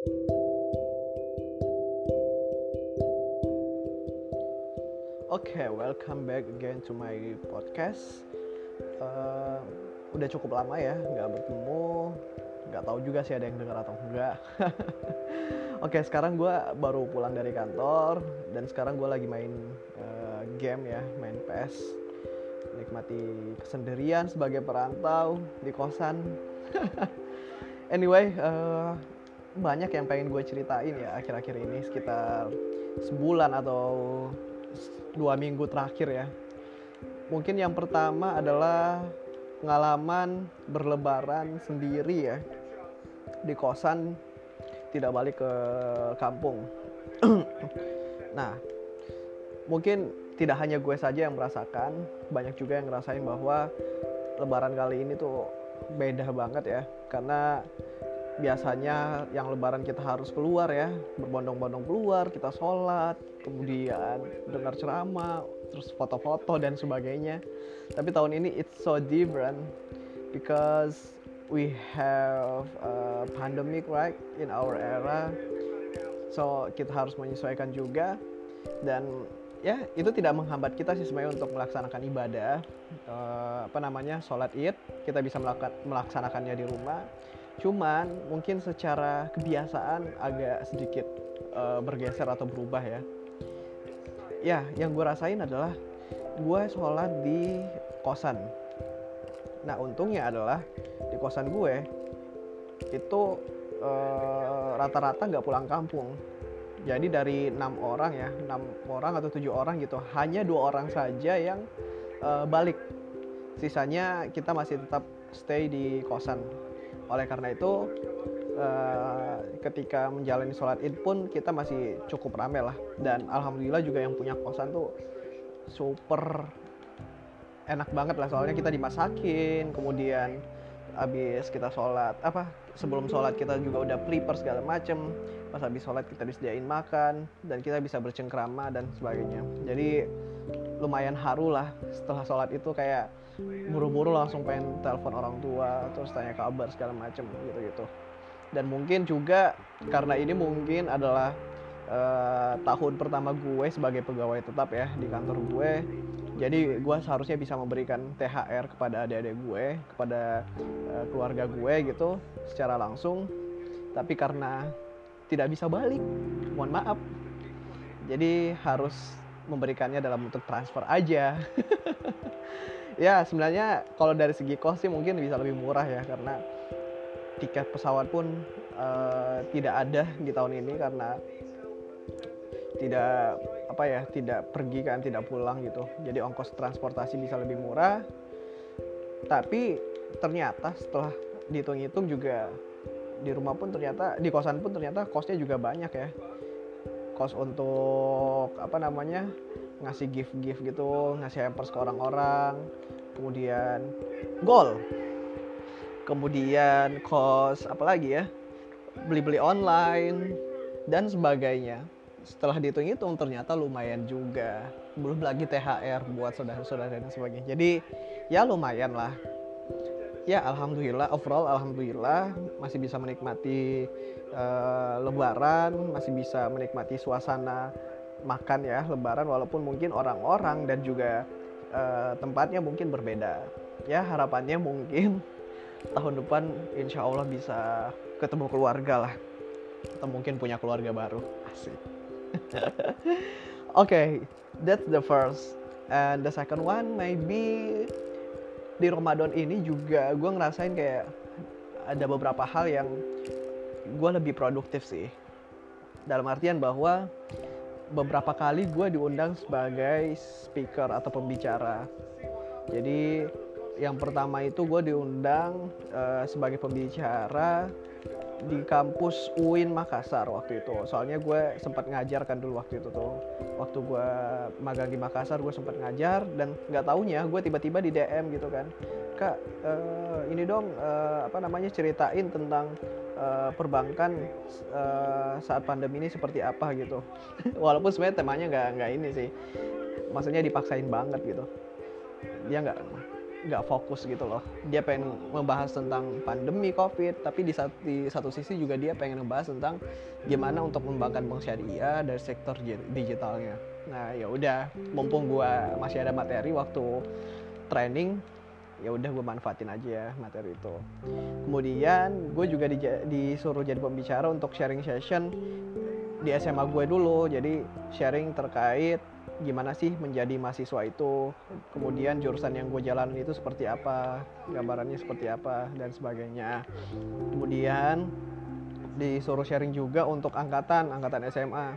Oke, okay, welcome back again to my podcast. Uh, udah cukup lama ya nggak bertemu, nggak tahu juga sih ada yang dengar atau enggak. Oke, okay, sekarang gue baru pulang dari kantor dan sekarang gue lagi main uh, game ya, main PS. Nikmati kesendirian sebagai perantau di kosan. anyway, uh, banyak yang pengen gue ceritain ya akhir-akhir ini sekitar sebulan atau dua minggu terakhir ya. Mungkin yang pertama adalah pengalaman berlebaran sendiri ya di kosan tidak balik ke kampung. nah, mungkin tidak hanya gue saja yang merasakan, banyak juga yang ngerasain bahwa lebaran kali ini tuh beda banget ya karena biasanya yang lebaran kita harus keluar ya berbondong-bondong keluar kita sholat kemudian dengar ceramah terus foto-foto dan sebagainya. Tapi tahun ini it's so different because we have a pandemic right in our era. So kita harus menyesuaikan juga. Dan ya itu tidak menghambat kita sih sebenarnya untuk melaksanakan ibadah. Uh, apa namanya sholat id kita bisa melaksanakannya di rumah Cuman mungkin secara kebiasaan agak sedikit uh, bergeser atau berubah ya. Ya, yang gue rasain adalah gue sholat di kosan. Nah, untungnya adalah di kosan gue itu uh, rata-rata nggak pulang kampung. Jadi dari enam orang ya, enam orang atau tujuh orang gitu, hanya dua orang saja yang uh, balik. Sisanya kita masih tetap stay di kosan oleh karena itu uh, ketika menjalani sholat id pun kita masih cukup rame lah. Dan alhamdulillah juga yang punya kosan tuh super enak banget lah. Soalnya kita dimasakin kemudian habis kita sholat apa sebelum sholat kita juga udah prepare segala macem. Pas habis sholat kita disediain makan dan kita bisa bercengkrama dan sebagainya. Jadi lumayan haru lah setelah sholat itu kayak buru-buru langsung pengen telepon orang tua terus tanya kabar segala macem gitu gitu dan mungkin juga karena ini mungkin adalah uh, tahun pertama gue sebagai pegawai tetap ya di kantor gue jadi gue seharusnya bisa memberikan THR kepada adik-adik gue kepada uh, keluarga gue gitu secara langsung. Tapi karena tidak bisa balik mohon maaf. Jadi harus memberikannya dalam bentuk transfer aja ya sebenarnya kalau dari segi cost sih mungkin bisa lebih murah ya karena tiket pesawat pun uh, tidak ada di tahun ini karena tidak apa ya tidak pergi kan tidak pulang gitu. Jadi ongkos transportasi bisa lebih murah. Tapi ternyata setelah dihitung-hitung juga di rumah pun ternyata di kosan pun ternyata kosnya juga banyak ya. Kos untuk apa namanya ngasih gift gift gitu ngasih hampers ke orang-orang kemudian gol. Kemudian kos apa lagi ya beli-beli online dan sebagainya. Setelah dihitung-hitung ternyata lumayan juga. Belum lagi THR buat saudara-saudara dan sebagainya. Jadi ya lumayan lah. Ya alhamdulillah overall alhamdulillah masih bisa menikmati uh, lebaran masih bisa menikmati suasana makan ya lebaran walaupun mungkin orang-orang dan juga uh, tempatnya mungkin berbeda. Ya harapannya mungkin tahun depan insya Allah bisa ketemu keluarga lah. Atau mungkin punya keluarga baru. Oke okay, that's the first. And the second one maybe di Ramadan ini juga gue ngerasain kayak ada beberapa hal yang gue lebih produktif sih. Dalam artian bahwa beberapa kali gue diundang sebagai speaker atau pembicara. Jadi yang pertama itu gue diundang uh, sebagai pembicara di kampus UIN Makassar waktu itu. Soalnya gue sempat ngajar kan dulu waktu itu tuh. Waktu gue magang di Makassar gue sempat ngajar dan nggak taunya gue tiba-tiba di DM gitu kan. Kak uh, ini dong uh, apa namanya ceritain tentang uh, perbankan uh, saat pandemi ini seperti apa gitu. Walaupun sebenarnya temanya nggak nggak ini sih. Maksudnya dipaksain banget gitu. Dia nggak nggak fokus gitu loh. Dia pengen membahas tentang pandemi covid tapi di, satu, di satu sisi juga dia pengen membahas tentang gimana untuk mengembangkan bank syariah dari sektor digitalnya. Nah ya udah mumpung gue masih ada materi waktu training ya udah gue manfaatin aja materi itu. Kemudian gue juga di, disuruh jadi pembicara untuk sharing session di SMA gue dulu. Jadi sharing terkait gimana sih menjadi mahasiswa itu. Kemudian jurusan yang gue jalanin itu seperti apa gambarannya seperti apa dan sebagainya. Kemudian disuruh sharing juga untuk angkatan angkatan SMA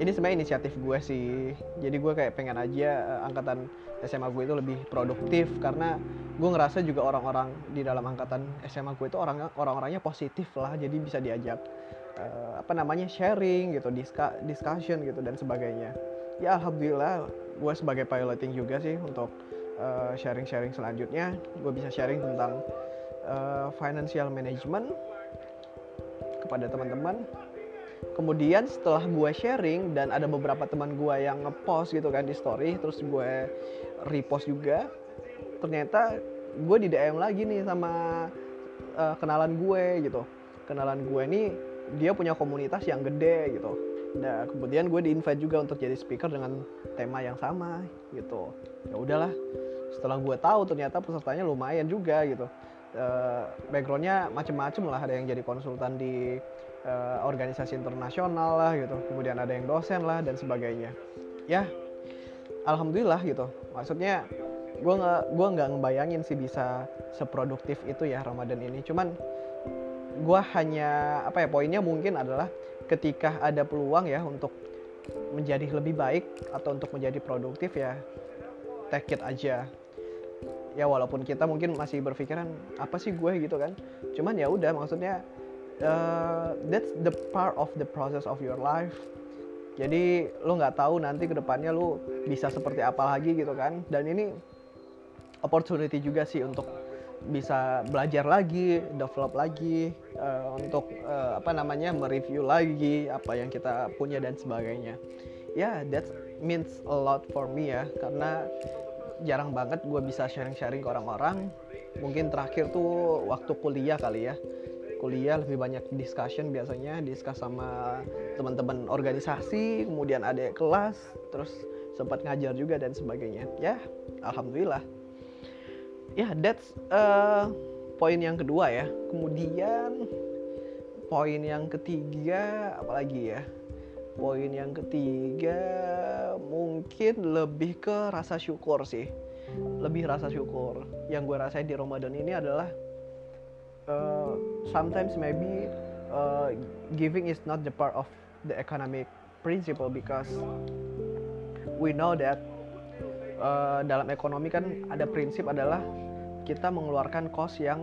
ini sebenarnya inisiatif gue sih. Jadi gue kayak pengen aja uh, angkatan SMA gue itu lebih produktif karena gue ngerasa juga orang-orang di dalam angkatan SMA gue itu orang orang-orangnya positif lah. Jadi bisa diajak uh, apa namanya sharing gitu discussion gitu dan sebagainya. Ya alhamdulillah gue sebagai piloting juga sih untuk uh, sharing-sharing selanjutnya gue bisa sharing tentang uh, financial management kepada teman-teman kemudian setelah gue sharing dan ada beberapa teman gue yang ngepost gitu kan di story terus gue repost juga ternyata gue di DM lagi nih sama uh, kenalan gue gitu kenalan gue ini dia punya komunitas yang gede gitu Nah, kemudian gue di-invite juga untuk jadi speaker dengan tema yang sama gitu. Ya udahlah. Setelah gue tahu ternyata pesertanya lumayan juga gitu. Uh, backgroundnya macem-macem lah. Ada yang jadi konsultan di uh, organisasi internasional lah gitu. Kemudian ada yang dosen lah dan sebagainya. Ya, alhamdulillah gitu. Maksudnya gue nggak gue nggak ngebayangin sih bisa seproduktif itu ya Ramadan ini. Cuman gue hanya apa ya poinnya mungkin adalah ketika ada peluang ya untuk menjadi lebih baik atau untuk menjadi produktif ya take it aja ya walaupun kita mungkin masih berpikiran apa sih gue gitu kan cuman ya udah maksudnya uh, that's the part of the process of your life jadi lo nggak tahu nanti ke depannya lo bisa seperti apa lagi gitu kan dan ini opportunity juga sih untuk bisa belajar lagi, develop lagi uh, untuk uh, apa namanya mereview lagi apa yang kita punya dan sebagainya. Ya, yeah, that means a lot for me ya karena jarang banget gue bisa sharing-sharing ke orang-orang. Mungkin terakhir tuh waktu kuliah kali ya. Kuliah lebih banyak discussion biasanya, discuss sama teman-teman organisasi, kemudian ada kelas, terus sempat ngajar juga dan sebagainya. Ya, alhamdulillah. Ya yeah, that's uh, poin yang kedua ya. Kemudian poin yang ketiga apalagi ya? Poin yang ketiga mungkin lebih ke rasa syukur sih. Lebih rasa syukur. Yang gue rasain di Ramadan ini adalah uh, sometimes maybe uh, giving is not the part of the economic principle because we know that uh, dalam ekonomi kan ada prinsip adalah kita mengeluarkan cost yang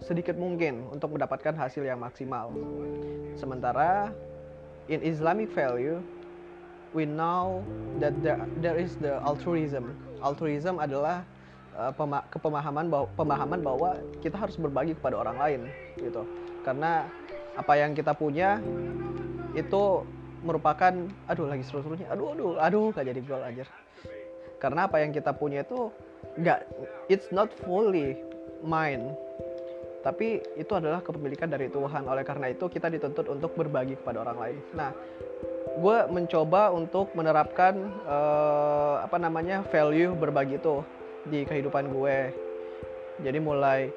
sedikit mungkin untuk mendapatkan hasil yang maksimal. Sementara in Islamic value, we know that there, there is the altruism. Altruism adalah pema kepemahaman bahwa, pemahaman bahwa kita harus berbagi kepada orang lain, gitu. Karena apa yang kita punya itu merupakan, aduh lagi seru-serunya, aduh aduh aduh gak jadi gol aja karena apa yang kita punya itu nggak it's not fully mine. Tapi itu adalah kepemilikan dari Tuhan. Oleh karena itu kita dituntut untuk berbagi kepada orang lain. Nah gue mencoba untuk menerapkan uh, apa namanya value berbagi itu di kehidupan gue. Jadi mulai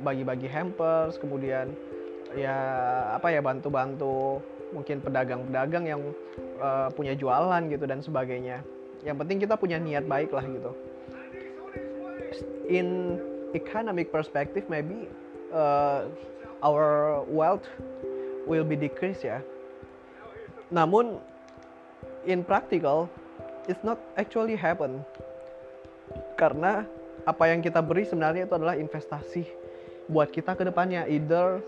bagi-bagi hampers kemudian ya apa ya bantu-bantu mungkin pedagang-pedagang yang uh, punya jualan gitu dan sebagainya. Yang penting kita punya niat baik lah gitu. In economic perspective maybe uh, our wealth will be decreased ya. Namun in practical it's not actually happen karena apa yang kita beri sebenarnya itu adalah investasi buat kita ke depannya either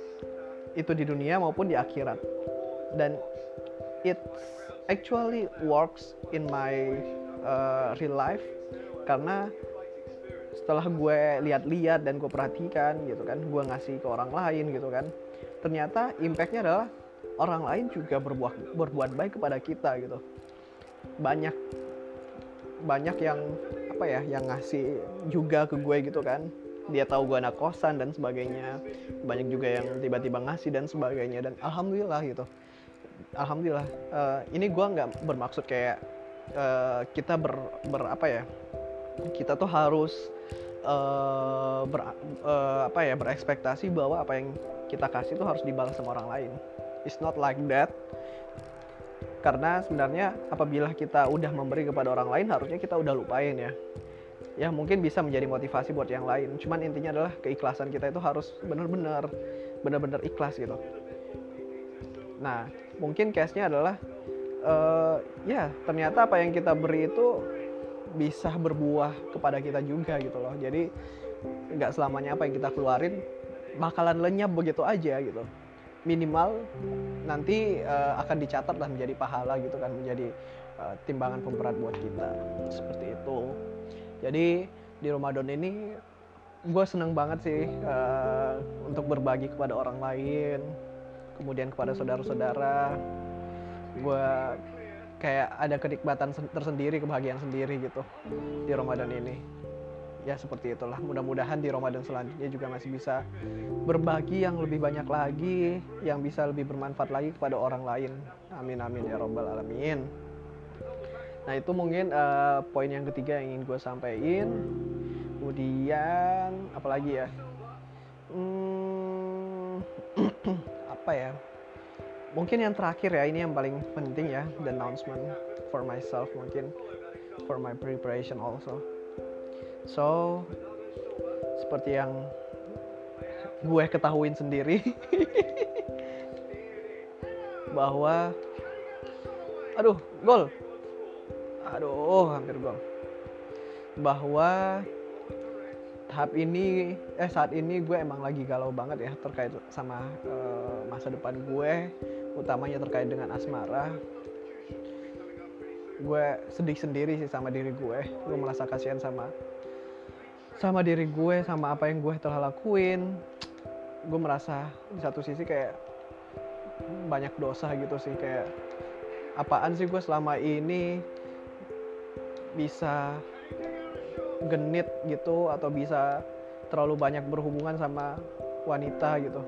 itu di dunia maupun di akhirat. Dan it actually works in my uh, real life karena setelah gue lihat-lihat dan gue perhatikan gitu kan gue ngasih ke orang lain gitu kan ternyata impactnya adalah orang lain juga berbuat berbuat baik kepada kita gitu. Banyak banyak yang apa ya yang ngasih juga ke gue gitu kan. Dia tahu gue anak kosan dan sebagainya. Banyak juga yang tiba-tiba ngasih dan sebagainya. Dan alhamdulillah gitu. Alhamdulillah. Uh, ini gue nggak bermaksud kayak uh, kita ber, ber apa ya kita tuh harus uh, ber, uh, apa ya berekspektasi bahwa apa yang kita kasih tuh harus dibalas sama orang lain. It's not like that karena sebenarnya apabila kita udah memberi kepada orang lain harusnya kita udah lupain ya. Ya mungkin bisa menjadi motivasi buat yang lain. Cuman intinya adalah keikhlasan kita itu harus benar-benar benar-benar ikhlas gitu. Nah mungkin case-nya adalah uh, ya ternyata apa yang kita beri itu bisa berbuah kepada kita juga gitu loh. Jadi nggak selamanya apa yang kita keluarin bakalan lenyap begitu aja gitu minimal nanti uh, akan dicatat lah menjadi pahala gitu kan menjadi uh, timbangan pemberat buat kita. Seperti itu. Jadi di Ramadan ini gue seneng banget sih uh, untuk berbagi kepada orang lain kemudian kepada saudara-saudara. Gue kayak ada kenikmatan tersendiri kebahagiaan sendiri gitu di Ramadan ini ya seperti itulah. Mudah-mudahan di Ramadan selanjutnya juga masih bisa berbagi yang lebih banyak lagi yang bisa lebih bermanfaat lagi kepada orang lain. Amin amin ya robbal alamin. Nah itu mungkin uh, poin yang ketiga yang ingin gue sampaikan. Kemudian apalagi ya? Hmm, apa ya? Mungkin yang terakhir ya ini yang paling penting ya the announcement for myself mungkin for my preparation also So, seperti yang gue ketahuin sendiri bahwa aduh gol. Aduh hampir gol. Bahwa tahap ini eh saat ini gue emang lagi galau banget ya terkait sama uh, masa depan gue utamanya terkait dengan asmara. Gue sedih sendiri sih sama diri gue. Gue merasa kasihan sama sama diri gue sama apa yang gue telah lakuin. Gue merasa di satu sisi kayak banyak dosa gitu sih kayak apaan sih gue selama ini bisa genit gitu atau bisa terlalu banyak berhubungan sama wanita gitu.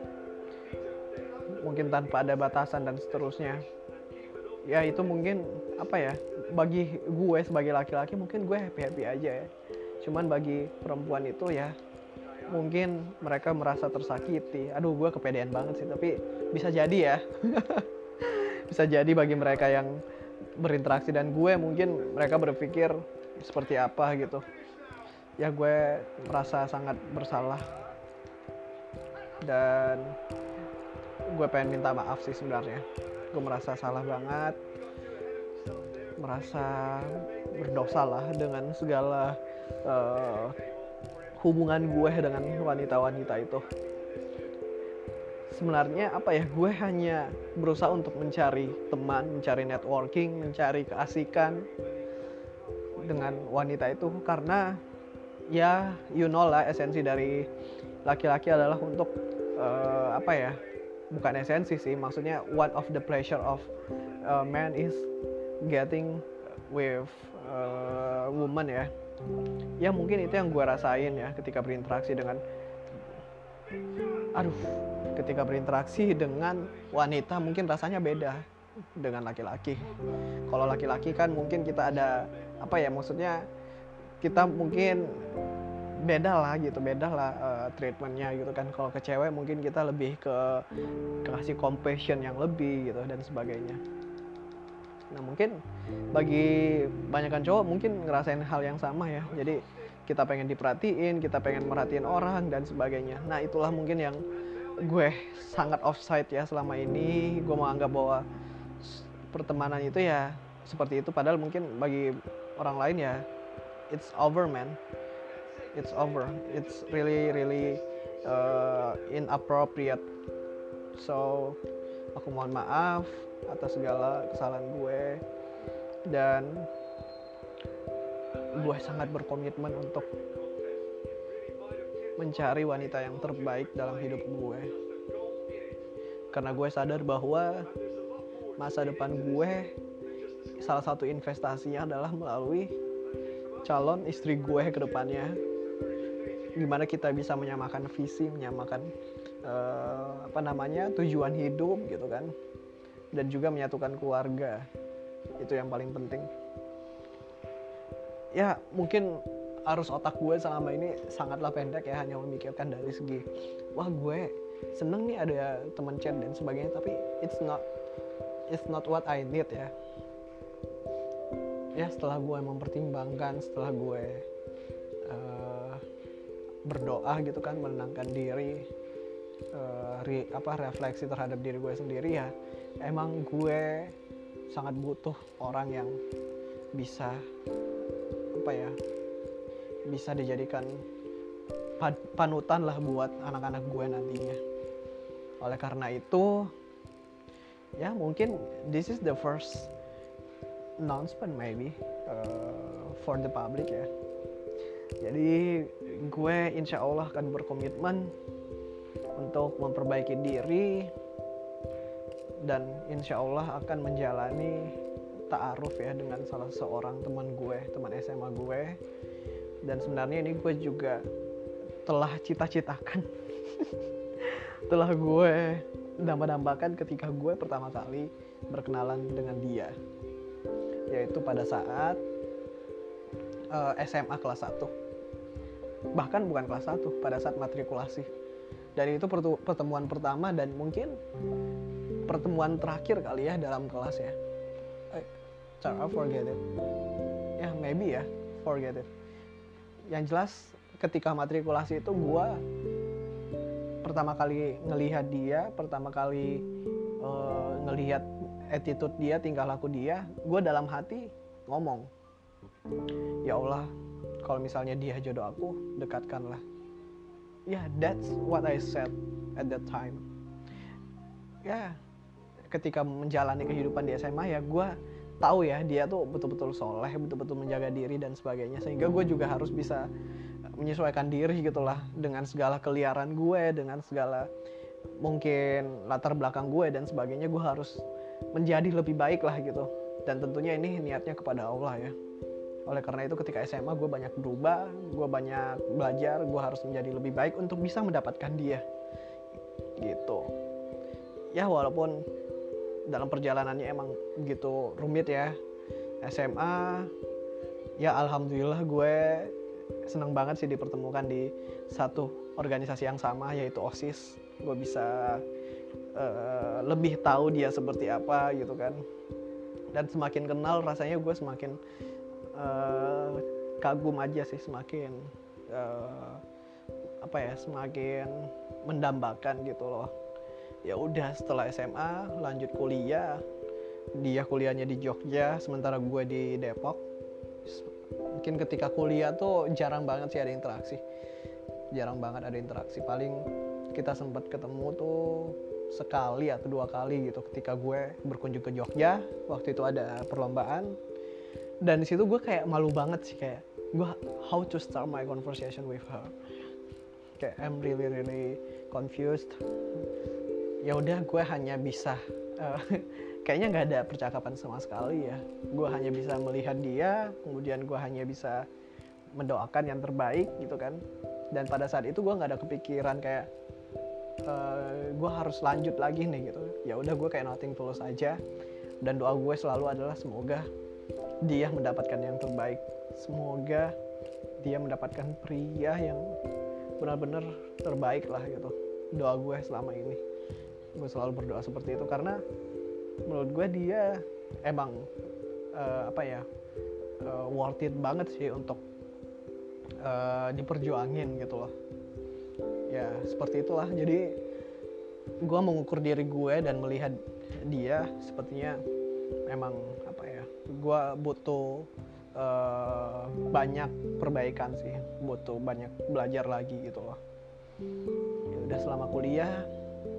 Mungkin tanpa ada batasan dan seterusnya. Ya itu mungkin apa ya bagi gue sebagai laki-laki mungkin gue happy happy aja ya cuman bagi perempuan itu ya mungkin mereka merasa tersakiti. Aduh gue kepedean banget sih tapi bisa jadi ya. Bisa jadi bagi mereka yang berinteraksi dan gue mungkin mereka berpikir seperti apa gitu. Ya gue merasa sangat bersalah. Dan gue pengen minta maaf sih sebenarnya. Gue merasa salah banget. Merasa berdosa lah dengan segala uh, hubungan gue dengan wanita-wanita itu. Sebenarnya apa ya gue hanya berusaha untuk mencari teman mencari networking mencari keasikan dengan wanita itu. Karena ya you know lah esensi dari laki-laki adalah untuk uh, apa ya bukan esensi sih maksudnya one of the pleasure of uh, man is getting with uh, woman ya ya mungkin itu yang gue rasain ya ketika berinteraksi dengan aduh ketika berinteraksi dengan wanita mungkin rasanya beda dengan laki-laki. Kalau laki-laki kan mungkin kita ada apa ya maksudnya kita mungkin beda lah gitu beda lah uh, treatmentnya gitu kan. Kalau ke cewek mungkin kita lebih ke kasih compassion yang lebih gitu dan sebagainya Nah mungkin bagi banyakkan cowok mungkin ngerasain hal yang sama ya. Jadi kita pengen diperhatiin, kita pengen merhatiin orang dan sebagainya. Nah itulah mungkin yang gue sangat offside ya selama ini. Gue menganggap bahwa pertemanan itu ya seperti itu. Padahal mungkin bagi orang lain ya it's over man. It's over. It's really really uh, inappropriate. So aku mohon maaf atas segala kesalahan gue. Dan gue sangat berkomitmen untuk mencari wanita yang terbaik dalam hidup gue. Karena gue sadar bahwa masa depan gue salah satu investasinya adalah melalui calon istri gue ke depannya. Gimana kita bisa menyamakan visi menyamakan uh, apa namanya tujuan hidup gitu kan dan juga menyatukan keluarga. Itu yang paling penting. Ya mungkin arus otak gue selama ini sangatlah pendek ya hanya memikirkan dari segi wah gue seneng nih ada teman chat dan sebagainya tapi it's not it's not what I need ya. Ya setelah gue mempertimbangkan setelah gue uh, berdoa gitu kan menenangkan diri uh, re, apa refleksi terhadap diri gue sendiri ya emang gue sangat butuh orang yang bisa apa ya bisa dijadikan panutan lah buat anak-anak gue nantinya. Oleh karena itu ya mungkin this is the first announcement maybe uh, for the public ya. Jadi gue insya Allah akan berkomitmen untuk memperbaiki diri dan insya Allah akan menjalani ta'aruf ya dengan salah seorang teman gue teman SMA gue. Dan sebenarnya ini gue juga telah cita-citakan. Telah gue damba-dambakan ketika gue pertama kali berkenalan dengan dia. Yaitu pada saat uh, eh, SMA kelas 1 bahkan bukan kelas 1 pada saat matrikulasi. Dan itu pertemuan pertama dan mungkin pertemuan terakhir kali ya dalam kelas ya. Eh, cara forget it. Ya yeah, maybe ya forget it. Yang jelas ketika matrikulasi itu gue pertama kali ngelihat dia pertama kali uh, ngelihat attitude dia tingkah laku dia gue dalam hati ngomong ya Allah kalau misalnya dia jodoh aku dekatkanlah. Ya yeah, that's what I said at that time. Ya yeah, ketika menjalani kehidupan di SMA ya gue tahu ya dia tuh betul-betul soleh betul-betul menjaga diri dan sebagainya. Sehingga gue juga harus bisa menyesuaikan diri gitulah dengan segala keliaran gue dengan segala mungkin latar belakang gue dan sebagainya gue harus menjadi lebih baik lah gitu. Dan tentunya ini niatnya kepada Allah ya. Oleh karena itu ketika SMA gue banyak berubah gue banyak belajar gue harus menjadi lebih baik untuk bisa mendapatkan dia. Gitu. Ya walaupun dalam perjalanannya emang gitu rumit ya. SMA ya alhamdulillah gue seneng banget sih dipertemukan di satu organisasi yang sama yaitu OSIS. Gue bisa uh, lebih tahu dia seperti apa gitu kan. Dan semakin kenal rasanya gue semakin uh, kagum aja sih semakin uh, apa ya semakin mendambakan gitu loh ya udah setelah SMA lanjut kuliah. Dia kuliahnya di Jogja sementara gue di Depok. Mungkin ketika kuliah tuh jarang banget sih ada interaksi. Jarang banget ada interaksi. Paling kita sempat ketemu tuh sekali atau dua kali gitu ketika gue berkunjung ke Jogja. Waktu itu ada perlombaan. Dan di situ gue kayak malu banget sih kayak gue how to start my conversation with her. Kayak I'm really really confused ya udah gue hanya bisa uh, kayaknya nggak ada percakapan sama sekali ya. Gue hanya bisa melihat dia kemudian gue hanya bisa mendoakan yang terbaik gitu kan. Dan pada saat itu gue nggak ada kepikiran kayak uh, gue harus lanjut lagi nih gitu. Ya udah gue kayak nothing tulus aja. Dan doa gue selalu adalah semoga dia mendapatkan yang terbaik. Semoga dia mendapatkan pria yang benar-benar terbaik lah gitu. Doa gue selama ini gue selalu berdoa seperti itu karena menurut gue dia emang uh, apa ya uh, worth it banget sih untuk uh, diperjuangin gitu loh. Ya seperti itulah. Jadi gue mengukur diri gue dan melihat dia sepertinya emang apa ya gue butuh uh, banyak perbaikan sih. Butuh banyak belajar lagi gitu loh. Ya udah selama kuliah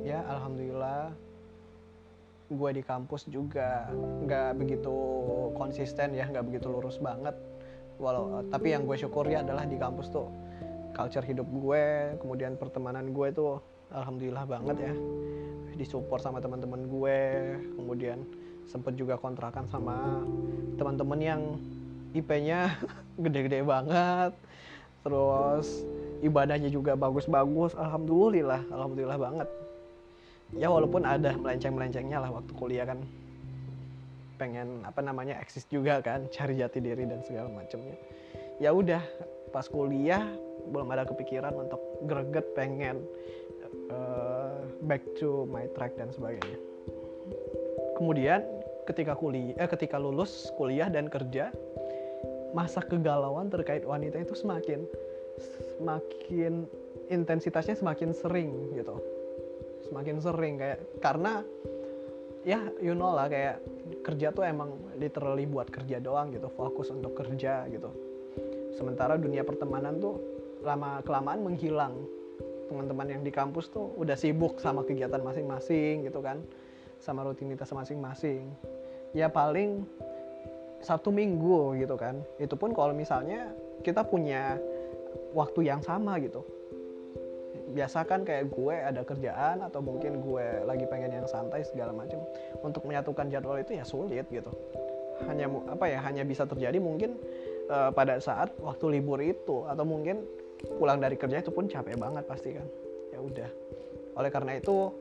ya alhamdulillah. Gue di kampus juga nggak begitu konsisten ya nggak begitu lurus banget. Walau tapi yang gue syukuri adalah di kampus tuh culture hidup gue kemudian pertemanan gue tuh alhamdulillah banget ya. Disupport sama teman-teman gue kemudian sempet juga kontrakan sama teman-teman yang IP-nya gede-gede banget. Terus ibadahnya juga bagus-bagus alhamdulillah alhamdulillah banget ya walaupun ada melenceng-melencengnya lah waktu kuliah kan. Pengen apa namanya eksis juga kan cari jati diri dan segala macamnya ya udah pas kuliah belum ada kepikiran untuk greget pengen uh, back to my track dan sebagainya. Kemudian ketika kuliah eh, ketika lulus kuliah dan kerja masa kegalauan terkait wanita itu semakin semakin intensitasnya semakin sering gitu semakin sering kayak karena ya you know lah kayak kerja tuh emang literally buat kerja doang gitu fokus untuk kerja gitu. Sementara dunia pertemanan tuh lama kelamaan menghilang. Teman-teman yang di kampus tuh udah sibuk sama kegiatan masing-masing gitu kan sama rutinitas masing-masing. Ya paling satu minggu gitu kan. Itu pun kalau misalnya kita punya waktu yang sama gitu biasa kan kayak gue ada kerjaan atau mungkin gue lagi pengen yang santai segala macam untuk menyatukan jadwal itu ya sulit gitu. Hanya apa ya hanya bisa terjadi mungkin uh, pada saat waktu libur itu atau mungkin pulang dari kerja itu pun capek banget pasti kan. Ya udah. Oleh karena itu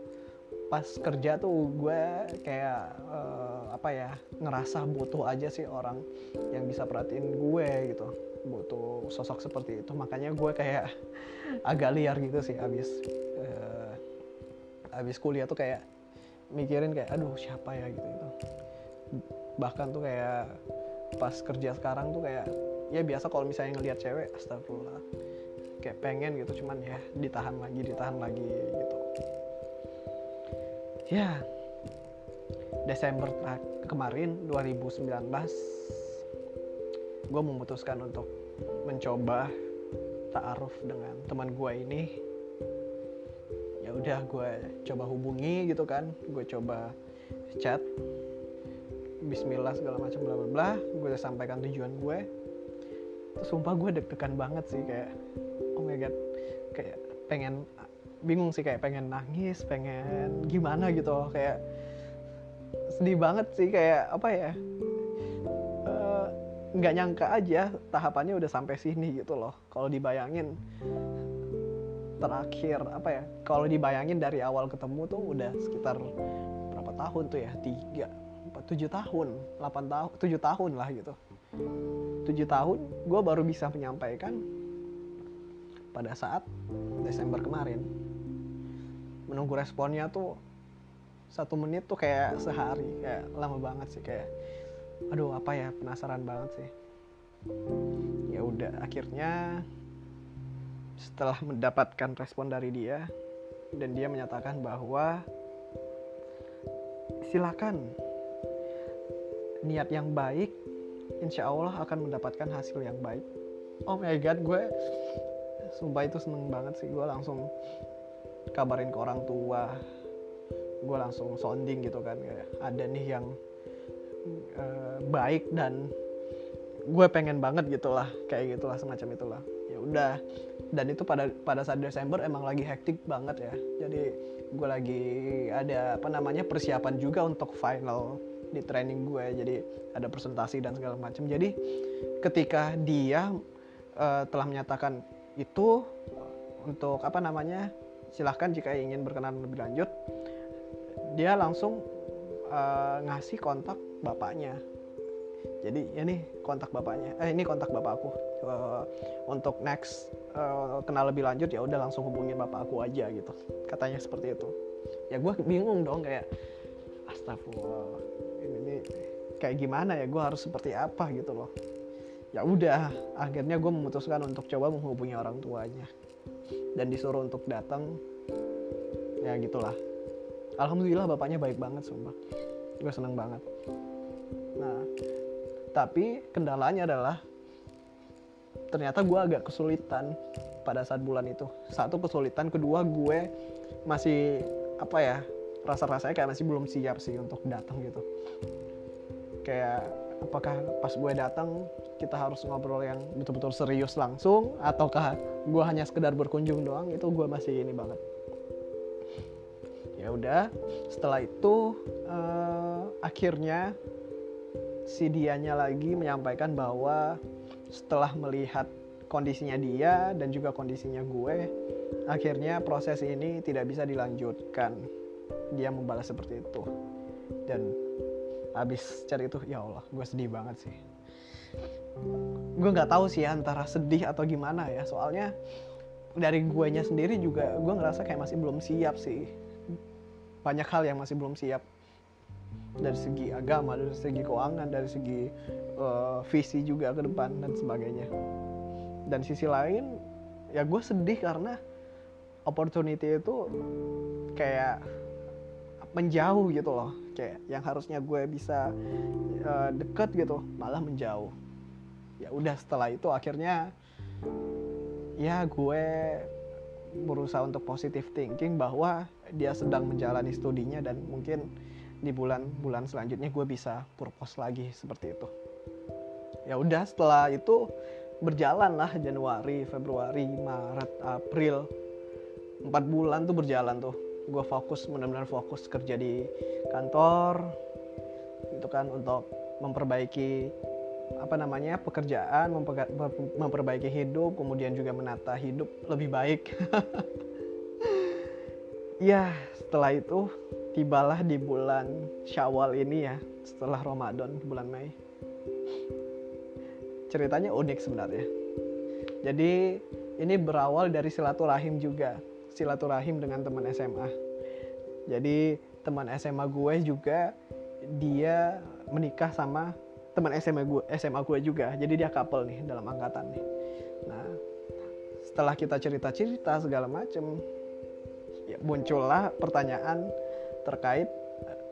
pas kerja tuh gue kayak uh, apa ya ngerasa butuh aja sih orang yang bisa perhatiin gue gitu. Butuh sosok seperti itu. Makanya gue kayak agak liar gitu sih abis uh, abis kuliah tuh kayak mikirin kayak aduh siapa ya? gitu itu bahkan tuh kayak pas kerja sekarang tuh kayak ya biasa kalau misalnya ngelihat cewek astagfirullah kayak pengen gitu cuman ya ditahan lagi ditahan lagi gitu. Ya Desember kemarin 2019 gue memutuskan untuk mencoba taaruf dengan teman gue ini. Ya udah gue coba hubungi gitu kan gue coba chat Bismillah segala macam bla bla bla. Gue sampaikan tujuan gue terus sumpah gue deg-degan banget sih kayak oh my god kayak pengen bingung sih kayak pengen nangis pengen gimana gitu kayak sedih banget sih kayak apa ya eh, nggak uh, nyangka aja tahapannya udah sampai sini gitu loh. Kalau dibayangin terakhir apa ya kalau dibayangin dari awal ketemu tuh udah sekitar berapa tahun tuh ya? Tiga empat tujuh tahun delapan tahun tujuh tahun lah gitu. Tujuh tahun gue baru bisa menyampaikan pada saat Desember kemarin. Menunggu responnya tuh satu menit tuh kayak sehari kayak lama banget sih kayak aduh apa ya penasaran banget sih. Ya udah akhirnya setelah mendapatkan respon dari dia dan dia menyatakan bahwa silakan niat yang baik insya Allah akan mendapatkan hasil yang baik. Oh my god gue sumpah itu seneng banget sih gue langsung kabarin ke orang tua gue langsung sounding gitu kan ada nih yang uh, baik dan gue pengen banget gitulah kayak gitulah semacam itulah. Ya udah dan itu pada pada saat Desember emang lagi hektik banget ya. Jadi gue lagi ada apa namanya persiapan juga untuk final di training gue jadi ada presentasi dan segala macam. Jadi ketika dia uh, telah menyatakan itu untuk apa namanya silahkan jika ingin berkenan lebih lanjut dia langsung uh, ngasih kontak bapaknya. Jadi ini kontak bapaknya. Eh ini kontak bapakku uh, untuk next uh, kenal lebih lanjut ya udah langsung hubungin bapak aku aja gitu. Katanya seperti itu. Ya gue bingung dong kayak astagfirullah ini, ini kayak gimana ya? Gue harus seperti apa? Gitu loh. Ya udah akhirnya gue memutuskan untuk coba menghubungi orang tuanya. Dan disuruh untuk datang. Ya gitulah alhamdulillah bapaknya baik banget sumpah. Gue seneng banget. Nah tapi kendalanya adalah ternyata gue agak kesulitan pada saat bulan itu. Satu kesulitan. Kedua gue masih apa ya rasa-rasanya kayak masih belum siap sih untuk datang gitu. Kayak apakah pas gue datang kita harus ngobrol yang betul-betul serius langsung ataukah gue hanya sekedar berkunjung doang itu gue masih ini banget ya udah setelah itu uh, akhirnya si dianya lagi menyampaikan bahwa setelah melihat kondisinya dia dan juga kondisinya gue akhirnya proses ini tidak bisa dilanjutkan. Dia membalas seperti itu. Dan habis cari itu ya Allah gue sedih banget sih. Gue nggak tahu sih antara sedih atau gimana ya. Soalnya dari gue nya sendiri juga gue ngerasa kayak masih belum siap sih banyak hal yang masih belum siap dari segi agama, dari segi keuangan, dari segi uh, visi juga ke depan dan sebagainya. Dan sisi lain, ya gue sedih karena opportunity itu kayak menjauh gitu loh, kayak yang harusnya gue bisa uh, deket gitu, malah menjauh. Ya udah setelah itu akhirnya ya gue berusaha untuk positive thinking bahwa dia sedang menjalani studinya dan mungkin di bulan-bulan selanjutnya gue bisa purpose lagi seperti itu. Ya udah setelah itu berjalan lah Januari Februari Maret April. Empat bulan tuh berjalan tuh. Gue fokus benar-benar fokus kerja di kantor itu kan untuk memperbaiki apa namanya pekerjaan memperbaiki hidup kemudian juga menata hidup lebih baik ya setelah itu tibalah di bulan Syawal ini ya, setelah Ramadan bulan Mei. Ceritanya unik sebenarnya. Jadi ini berawal dari silaturahim juga, silaturahim dengan teman SMA. Jadi teman SMA gue juga dia menikah sama teman SMA gue, SMA gue juga. Jadi dia couple nih dalam angkatan nih. Nah, setelah kita cerita-cerita segala macem, ya muncullah pertanyaan terkait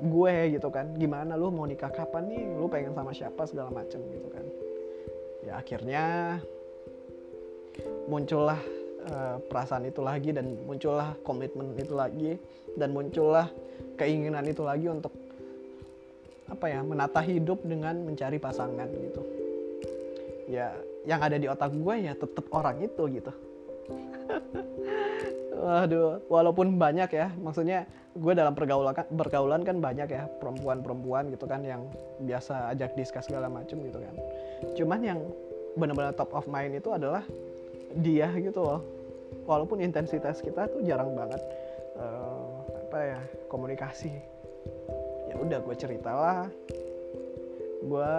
gue gitu kan. Gimana lu mau nikah? Kapan nih? Lu pengen sama siapa? Segala macem gitu kan. Ya akhirnya muncullah uh, perasaan itu lagi dan muncullah komitmen itu lagi dan muncullah keinginan itu lagi untuk apa ya menata hidup dengan mencari pasangan gitu ya yang ada di otak gue ya tetap orang itu gitu Waduh, walaupun banyak ya, maksudnya gue dalam pergaulan pergaulan kan banyak ya perempuan-perempuan gitu kan yang biasa ajak diskus segala macem gitu kan. Cuman yang benar-benar top of mind itu adalah dia gitu loh. Walaupun intensitas kita tuh jarang banget uh, apa ya komunikasi. Ya udah gue ceritalah. Gue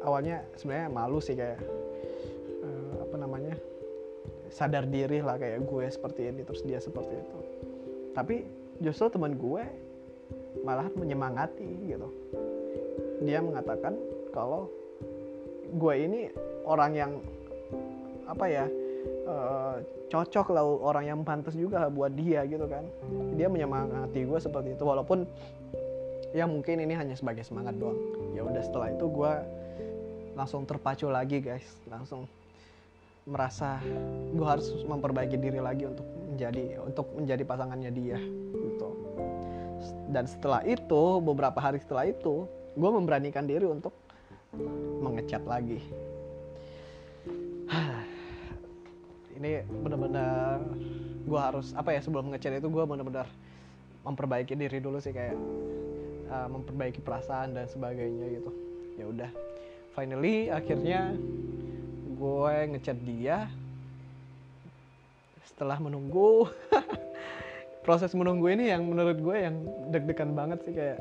awalnya sebenarnya malu sih kayak uh, apa namanya sadar diri lah kayak gue seperti ini terus dia seperti itu. Tapi justru teman gue malah menyemangati gitu. Dia mengatakan kalau gue ini orang yang apa ya uh, cocok lah orang yang pantas juga buat dia gitu kan. Dia menyemangati gue seperti itu walaupun ya mungkin ini hanya sebagai semangat doang. Ya udah setelah itu gue langsung terpacu lagi guys. Langsung merasa gue harus memperbaiki diri lagi untuk menjadi untuk menjadi pasangannya dia gitu. Dan setelah itu beberapa hari setelah itu gue memberanikan diri untuk mengecat lagi. Ini benar-benar gue harus apa ya sebelum ngecat itu gue benar-benar memperbaiki diri dulu sih kayak uh, memperbaiki perasaan dan sebagainya gitu. Ya udah. Finally akhirnya gue ngechat dia. Setelah menunggu proses menunggu ini yang menurut gue yang deg-degan banget sih kayak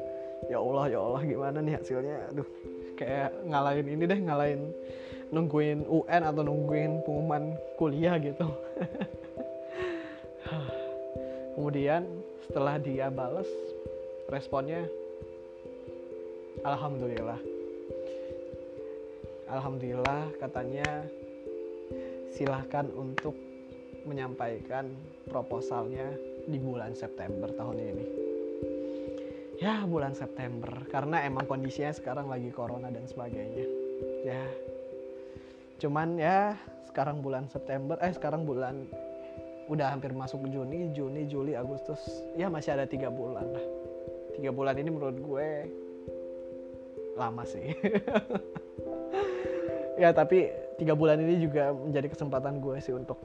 ya Allah ya Allah gimana nih hasilnya? Aduh. Kayak ngalahin ini deh ngalahin nungguin UN atau nungguin pengumuman kuliah gitu. Kemudian setelah dia bales responnya Alhamdulillah Alhamdulillah katanya silahkan untuk menyampaikan proposalnya di bulan September tahun ini. Ya bulan September karena emang kondisinya sekarang lagi corona dan sebagainya. Ya cuman ya sekarang bulan September eh sekarang bulan udah hampir masuk Juni, Juni, Juli, Agustus ya masih ada tiga bulan lah. Tiga bulan ini menurut gue lama sih. ya tapi tiga bulan ini juga menjadi kesempatan gue sih untuk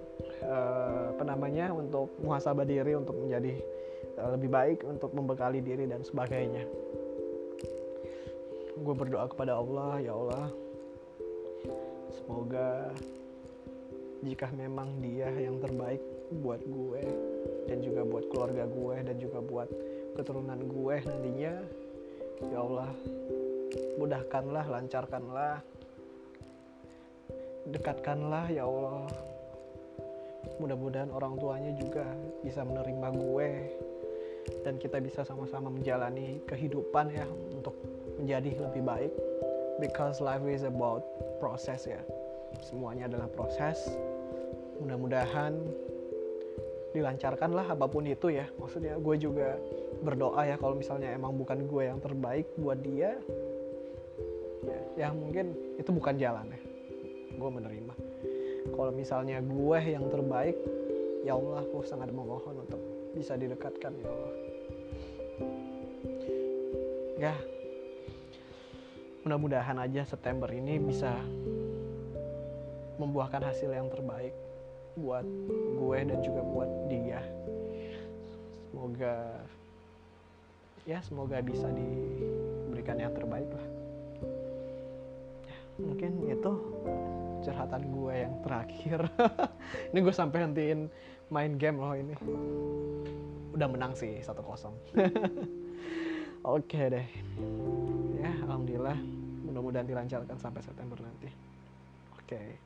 uh, apa namanya untuk muhasabah diri untuk menjadi uh, lebih baik untuk membekali diri dan sebagainya gue berdoa kepada Allah ya Allah semoga jika memang dia yang terbaik buat gue dan juga buat keluarga gue dan juga buat keturunan gue nantinya ya Allah mudahkanlah lancarkanlah. Dekatkanlah ya Allah. Mudah-mudahan orang tuanya juga bisa menerima gue dan kita bisa sama-sama menjalani kehidupan ya untuk menjadi lebih baik. Because life is about proses ya. Semuanya adalah proses. Mudah-mudahan dilancarkan lah apa pun itu ya. Maksudnya gue juga berdoa ya kalau misalnya emang bukan gue yang terbaik buat dia ya, mungkin itu bukan jalan ya. Gue menerima. Kalau misalnya gue yang terbaik ya Allah aku sangat memohon untuk bisa didekatkan ya Allah. Ya. Mudah-mudahan aja September ini bisa membuahkan hasil yang terbaik buat gue dan juga buat dia. Semoga ya semoga bisa diberikan yang terbaik lah mungkin itu curhatan gue yang terakhir. Ini gue sampai hentiin main game loh ini. Udah menang sih 1-0 oke deh. Ya alhamdulillah mudah-mudahan dilancarkan sampai September nanti. Oke